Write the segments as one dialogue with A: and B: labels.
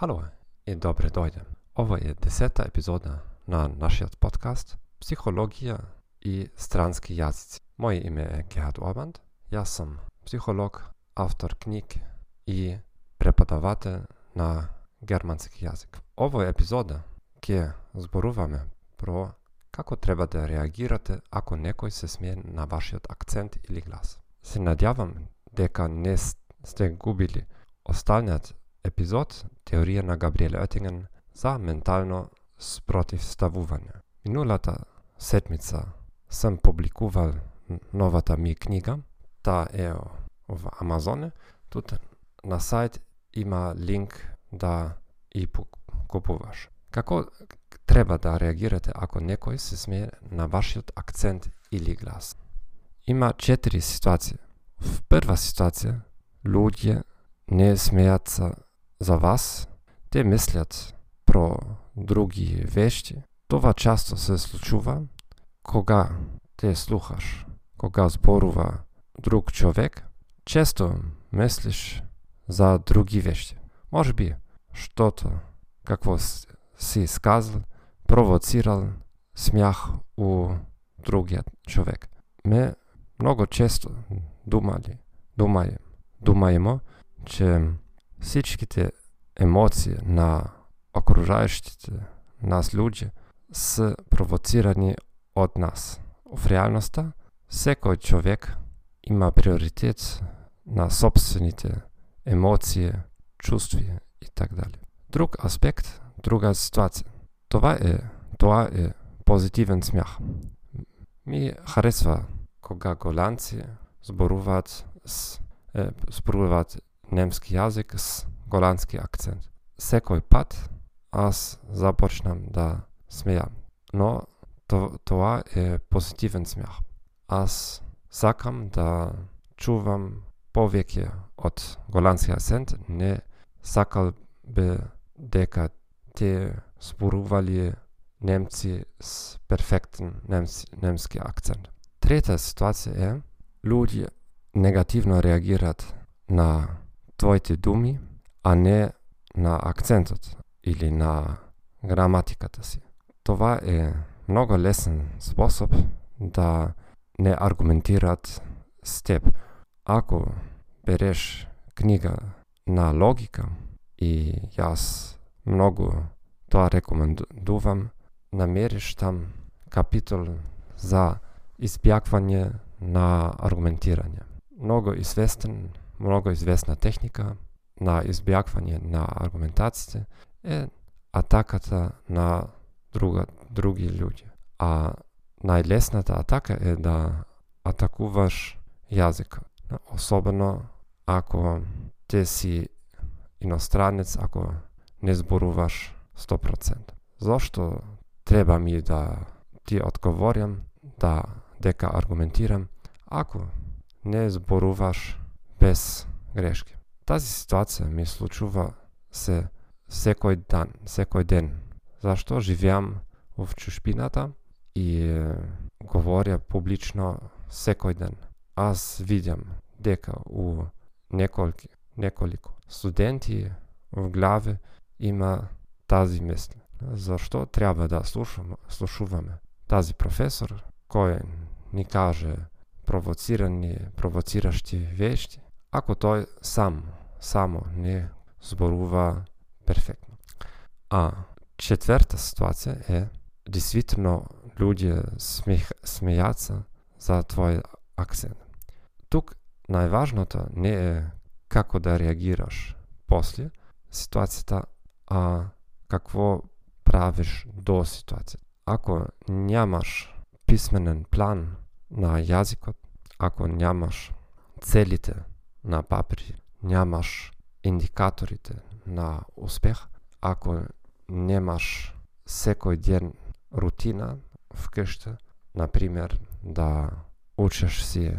A: Хало и добре дојде. Ова е десета епизода на нашиот подкаст Психологија и странски јазици. Моje име е Гехат Обанд. Јас сум психолог, автор книг и преподавател на германски јазик. Овој епизода ќе зборуваме про како треба да реагирате ако некој се смее на вашиот акцент или глас. Се надјавам дека не сте губили останат епизод Теорија на Габриел Оттинген за ментално спротивставување. Минулата седмица сам публикувал новата ми книга, та е во Амазоне. Тут на сајт има линк да и купуваш. Како треба да реагирате ако некој се смее на вашиот акцент или глас? Има четири ситуации. В прва ситуација, луѓе не смеат за вас, те мислят про други вешти. Това часто се случува кога те слухаш, кога зборува друг човек, често мислиш за други вешти. Може би, штото, какво си сказал, провоцирал смях у другиот човек. Ме многу често думали, думаем, думаемо, че всичките емоции на окружајќите нас луѓе се провоцирани од нас. В реалноста, секој човек има приоритет на собствените емоции, чувства и така дали. Друг аспект, друга ситуација. Това е, тоа е позитивен смях. Ми харесва кога голанци зборуваат с, е, зборуваат немски јазик с голандски акцент. Секој пат аз започнам да смејам, но то, тоа е позитивен смех. Аз сакам да чувам повеќе од голандски акцент, не сакал би дека те зборували немци с перфектен немски, немски акцент. Трета ситуација е луѓе негативно реагираат на твоите думи, а не на акцентот или на граматиката си. Това е многу лесен способ да не аргументираат с теб. Ако береш книга на логика и јас многу тоа рекомендувам, намериш там капитол за избјаквање на аргументирање. Многу известен многу известна техника на избјаквање на аргументациите е атаката на друга, други луѓе. А најлесната атака е да атакуваш јазикот. Особено ако те си иностранец, ако не зборуваш 100%. Зошто треба ми да ти одговорам, да дека аргументирам, ако не зборуваш без грешки. Тази ситуација ми случува се секој дан, секој ден. Зашто живеам во чушпината и говоря публично секој ден. Аз видам дека у неколки, неколико студенти в главе има тази мисли. Зашто треба да слушам, слушуваме тази професор кој ни каже провоцирани, провоциращи вешти, ако тој сам, само не зборува перфектно. А четврта ситуација е действително луѓе смех, смејаца за твој акцент. Тук најважното не е како да реагираш после ситуацијата, а какво правиш до ситуацијата. Ако нямаш писменен план на јазикот, ако нямаш целите на папри, нямаш индикаторите на успех, ако немаш секој ден рутина вкъща, например, да учиш си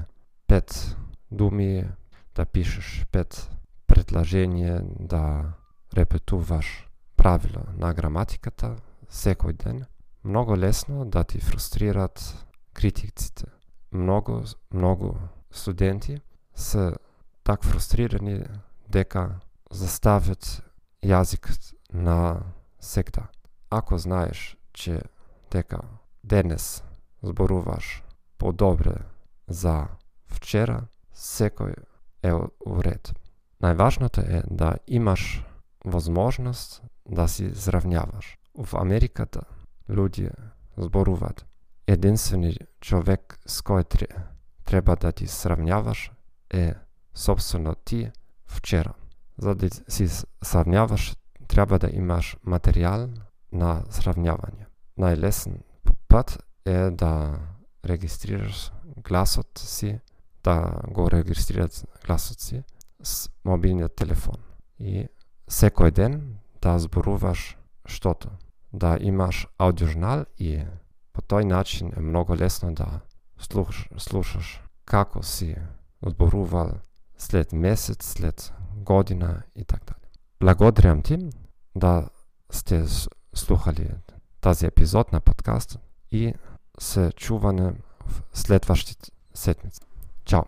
A: пет думи, да пишеш пет предложение, да репетуваш правила на граматиката секој ден, многу лесно да ти фрустрират критиците. Многу, многу студенти се так фрустрирани дека заставят јазикот на секта. Ако знаеш че дека денес зборуваш подобре за вчера, секој е уред. Најважното е да имаш возможност да си зравняваш. В Америката луѓе зборуваат единствени човек с кој треба да ти сравняваш е собствено ти вчера. За да си сравняваш, треба да имаш материјал на сравнявање. Најлесен пат е да регистрираш гласот си, да го регистрираш гласот си с мобилниот телефон. И секој ден да зборуваш штото. Да имаш аудиожнал и по тој начин е многу лесно да слуш, слушаш како си зборувал след месец, след година и така дали. Благодарам ти да сте слухали тази епизод на подкаст и се чуване в следващите седмици. Чао!